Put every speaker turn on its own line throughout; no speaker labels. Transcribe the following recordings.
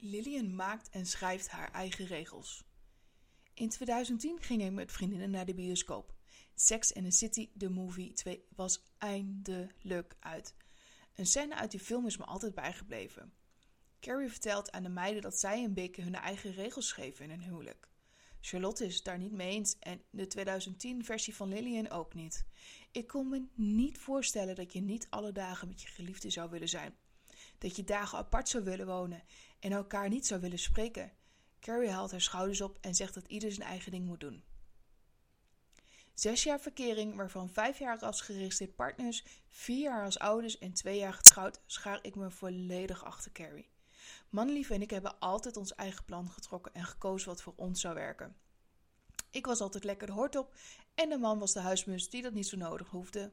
Lillian maakt en schrijft haar eigen regels. In 2010 ging ik met vriendinnen naar de bioscoop. Sex and the City, de movie 2, was eindelijk uit. Een scène uit die film is me altijd bijgebleven. Carrie vertelt aan de meiden dat zij en Big hun eigen regels schreven in hun huwelijk. Charlotte is het daar niet mee eens en de 2010-versie van Lillian ook niet. Ik kon me niet voorstellen dat je niet alle dagen met je geliefde zou willen zijn. Dat je dagen apart zou willen wonen en elkaar niet zou willen spreken. Carrie haalt haar schouders op en zegt dat ieder zijn eigen ding moet doen. Zes jaar verkering, waarvan vijf jaar als geregistreerd partners, vier jaar als ouders en twee jaar getrouwd, schaar ik me volledig achter Carrie. Manlief en ik hebben altijd ons eigen plan getrokken en gekozen wat voor ons zou werken. Ik was altijd lekker de hort op en de man was de huismus die dat niet zo nodig hoefde.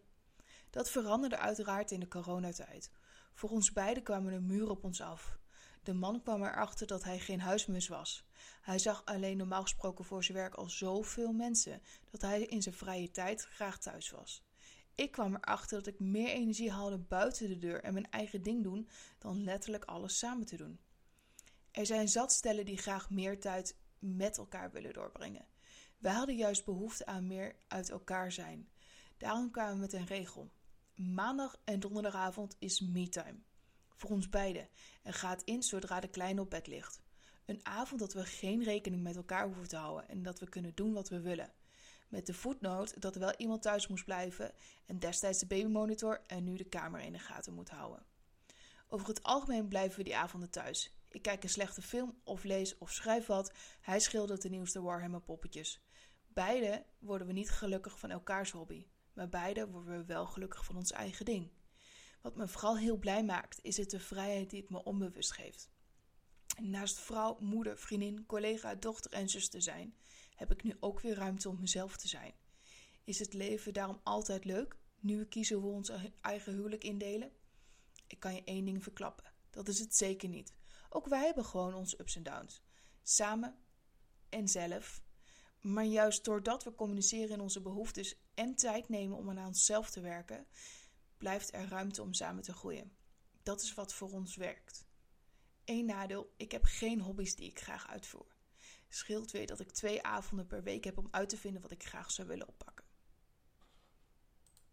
Dat veranderde uiteraard in de coronatijd. Voor ons beiden kwamen er muren op ons af. De man kwam erachter dat hij geen huismus was. Hij zag alleen normaal gesproken voor zijn werk al zoveel mensen dat hij in zijn vrije tijd graag thuis was. Ik kwam erachter dat ik meer energie haalde buiten de deur en mijn eigen ding doen dan letterlijk alles samen te doen. Er zijn zat stellen die graag meer tijd met elkaar willen doorbrengen. Wij hadden juist behoefte aan meer uit elkaar zijn. Daarom kwamen we met een regel. Maandag en donderdagavond is me-time. Voor ons beiden en gaat in zodra de kleine op bed ligt. Een avond dat we geen rekening met elkaar hoeven te houden en dat we kunnen doen wat we willen. Met de voetnoot dat er wel iemand thuis moest blijven en destijds de babymonitor en nu de kamer in de gaten moet houden. Over het algemeen blijven we die avonden thuis. Ik kijk een slechte film of lees of schrijf wat. Hij schildert de nieuwste Warhammer poppetjes. Beide worden we niet gelukkig van elkaars hobby, maar beide worden we wel gelukkig van ons eigen ding. Wat me vooral heel blij maakt, is het de vrijheid die het me onbewust geeft. Naast vrouw, moeder, vriendin, collega, dochter en zus te zijn, heb ik nu ook weer ruimte om mezelf te zijn. Is het leven daarom altijd leuk, nu we kiezen hoe we ons eigen huwelijk indelen? Ik kan je één ding verklappen: dat is het zeker niet. Ook wij hebben gewoon onze ups en downs. Samen en zelf. Maar juist doordat we communiceren in onze behoeftes en tijd nemen om aan onszelf te werken, blijft er ruimte om samen te groeien. Dat is wat voor ons werkt. Eén nadeel: ik heb geen hobby's die ik graag uitvoer. Scheelt weer dat ik twee avonden per week heb om uit te vinden wat ik graag zou willen oppakken.